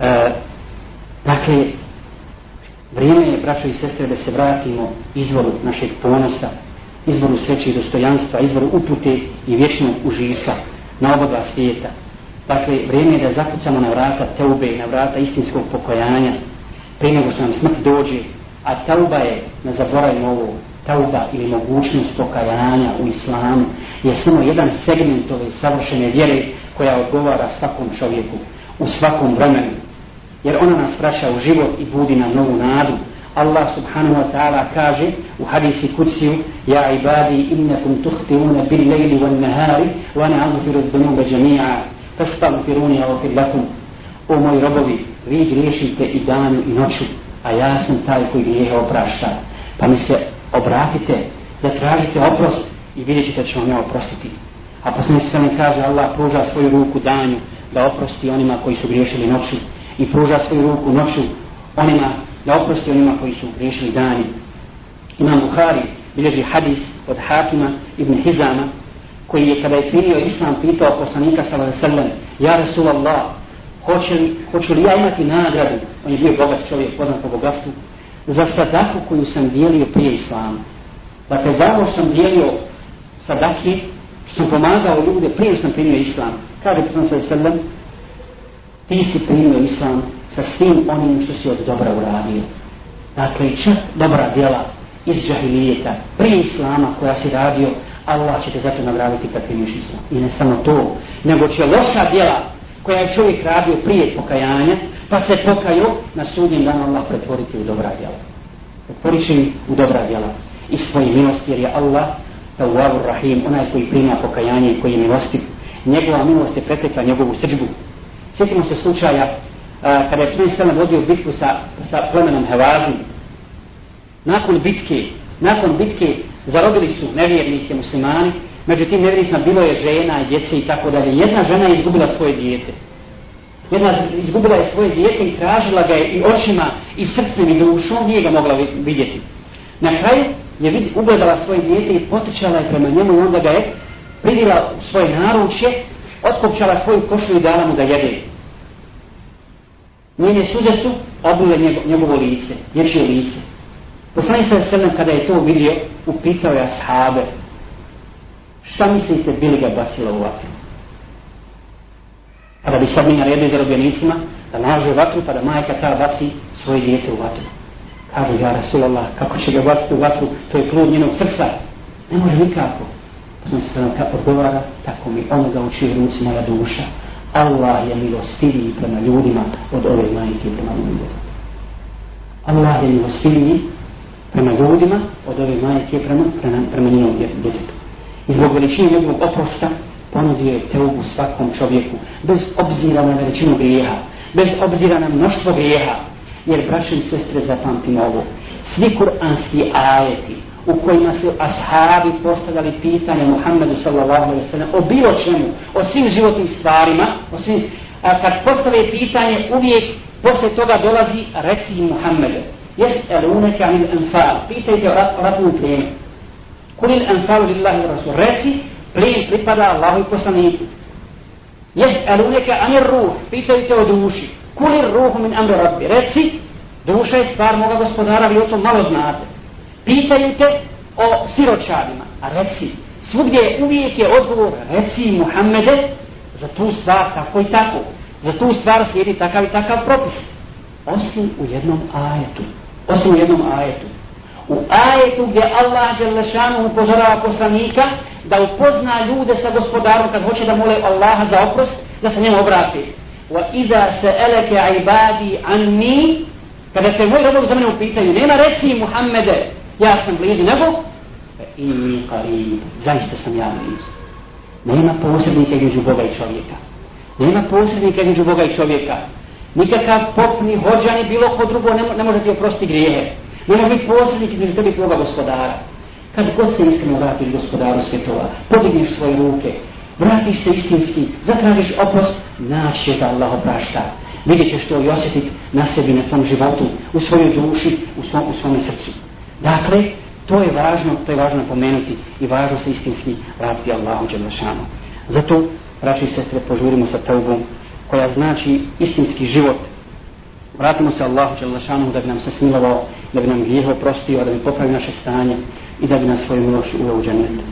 E, dakle, vrijeme je, braćo i sestre, da se vratimo izvoru našeg ponosa, izvoru sreće i dostojanstva, izvoru upute i vječnog užitka na oba dva svijeta. Dakle, vrijeme je da zakucamo na vrata teube, na vrata istinskog pokojanja, prije nego što nam smrt dođe, a tauba je, ne zaboravimo ovo, tauba ili mogućnost pokajanja u islamu je samo jedan segment ove savršene vjere koja odgovara svakom čovjeku u svakom vremenu. Jer ona nas vraća u život i budi nam novu nadu. Allah subhanahu wa ta'ala kaže u hadisi kuciju Ja ibadi innakum tuhtiuna bil lejli wal nahari wa ne azufiru dhunuba džemija fastagfiruni avfir lakum O moji robovi, vi griješite i danu i noću, a ja sam taj koji grijehe oprašta. Pa mi se obratite, zatražite oprost i vidjet ćete da ću vam ja oprostiti. A posljednici se kaže Allah pruža svoju ruku danju da oprosti onima koji su griješili noću i pruža svoju ruku noću onima da oprosti onima koji su griješili dani. Imam Buhari bilježi hadis od Hakima ibn Hizama koji je kada je primio islam pitao poslanika sallam Ja Rasulallah hoće li, hoću li ja imati nagradu on je bio bogat čovjek poznat po bogatstvu za sadaku koju sam dijelio prije islama. Dakle, zato sam dijelio sadake, sam pomagao ljude, prije sam primio islam. Kaže sam se sredem, ti si primio islam sa svim onim što si od dobra uradio. Dakle, čak dobra djela iz džahilijeta, prije islama koja si radio, Allah će te zato nagraditi kad primiš islam. I ne samo to, nego će loša djela koja je čovjek radio prije pokajanja, pa se pokaju na sudnjem danu Allah pretvoriti u dobra djela. Pretvorit će u dobra djela i svoje milosti, jer je Allah Tawwabur Rahim, onaj koji prima pokajanje i koji je milostiv. Njegova milost je pretekla njegovu srđbu. Sjetimo se slučaja a, kada je Psalm Selam vodio bitku sa, sa plemenom Hevazom. Nakon bitke, nakon bitke zarobili su nevjernike muslimani, međutim nevjernicima bilo je žena i djece i tako dalje. Jedna žena je izgubila svoje dijete. Jedna izgubila je svoje dijete i tražila ga je i očima i srcem i dušom, nije ga mogla vidjeti. Na kraju je vidi, ugledala svoje dijete i potičala je prema njemu i onda ga je pridila u svoje naručje, otkopčala svoju košlu i dala mu da jede. Njene suze su obile njego, njegovo lice, dječje lice. Poslani se srnem kada je to vidio, upitao je ashabe, šta mislite, bili ga basila u vatru? Pa kada bi sad mi naredili zarobljenicima da naže vatru pa da majka ta baci svoje dijete u vatru. Kažu, ja Rasulallah, kako će ga baciti u vatru, to je plod njenog srca. Ne može nikako. Pa sam se sada kako odgovara, tako mi onoga uči ruci moja duša. Allah je milostiviji prema ljudima od ove majke prema ljudima. Allah je milostiviji prema ljudima od ove majke prema, prema, prema njenom djetetu. I zbog veličine njegovog oprosta, ponudio je teubu svakom čovjeku, bez obzira na veličinu grijeha, bez obzira na mnoštvo grijeha, jer braće i sestre zapamtimo ovo, svi kuranski ajeti u kojima su ashabi postavljali pitanje Muhammedu sallallahu alaihi sallam o bilo čemu, o svim životnim stvarima, o svim, a kad postave pitanje uvijek posle toga dolazi reci Muhammedu, jes eluneke anil anfal, pitajte o ratnom plijenu. kulil enfalu lillahi rasul, reci plijen pripada Allahu i poslaniku. Jes eluneke anil ruh, pitajte o duši. Kulir ruhu min amru rabbi. Reci, duša je stvar moga gospodara, vi o tom malo znate. Pitaju te o siročadima. A reci, svugdje uvijek je odgovor, reci Muhammede, za tu stvar tako i tako. Za tu stvar slijedi takav i takav propis. Osim u jednom ajetu. Osim u jednom ajetu. U ajetu gdje Allah Đelešanu upozorava poslanika da upozna ljude sa gospodarom kad hoće da mole Allaha za oprost, da se njemu obrati. Wa iza sa'alaka ibadi anni, kada te moj robovi za mene upitaju, nema reci Muhammede, ja sam blizu, nego, inni qarib, zaista sam ja blizu. Nema posrednika između Boga i čovjeka. Nema posrednika između Boga i čovjeka. Nikakav pop, ni hođa, ni bilo ko drugo ne, ne može ti oprostiti grijehe. Ne može biti posrednik između tebi i tvoga gospodara. Kad god se iskreno vratiš gospodaru svjetova, podigneš svoje ruke, vratiš se istinski, zatražiš oprost, naće da Allah oprašta. Vidjet ćeš to i osjetiti na sebi, na svom životu, u svojoj duši, u svom, u svom srcu. Dakle, to je važno, to je važno pomenuti i važno se istinski vratiti Allahu Đelešanu. Zato, braći i sestre, požurimo sa teubom koja znači istinski život Vratimo se Allahu Đelešanu da bi nam se smilovao, da bi nam grijeho prostio, da bi popravio naše stanje i da bi nas svoju milošću uveo u džennetu.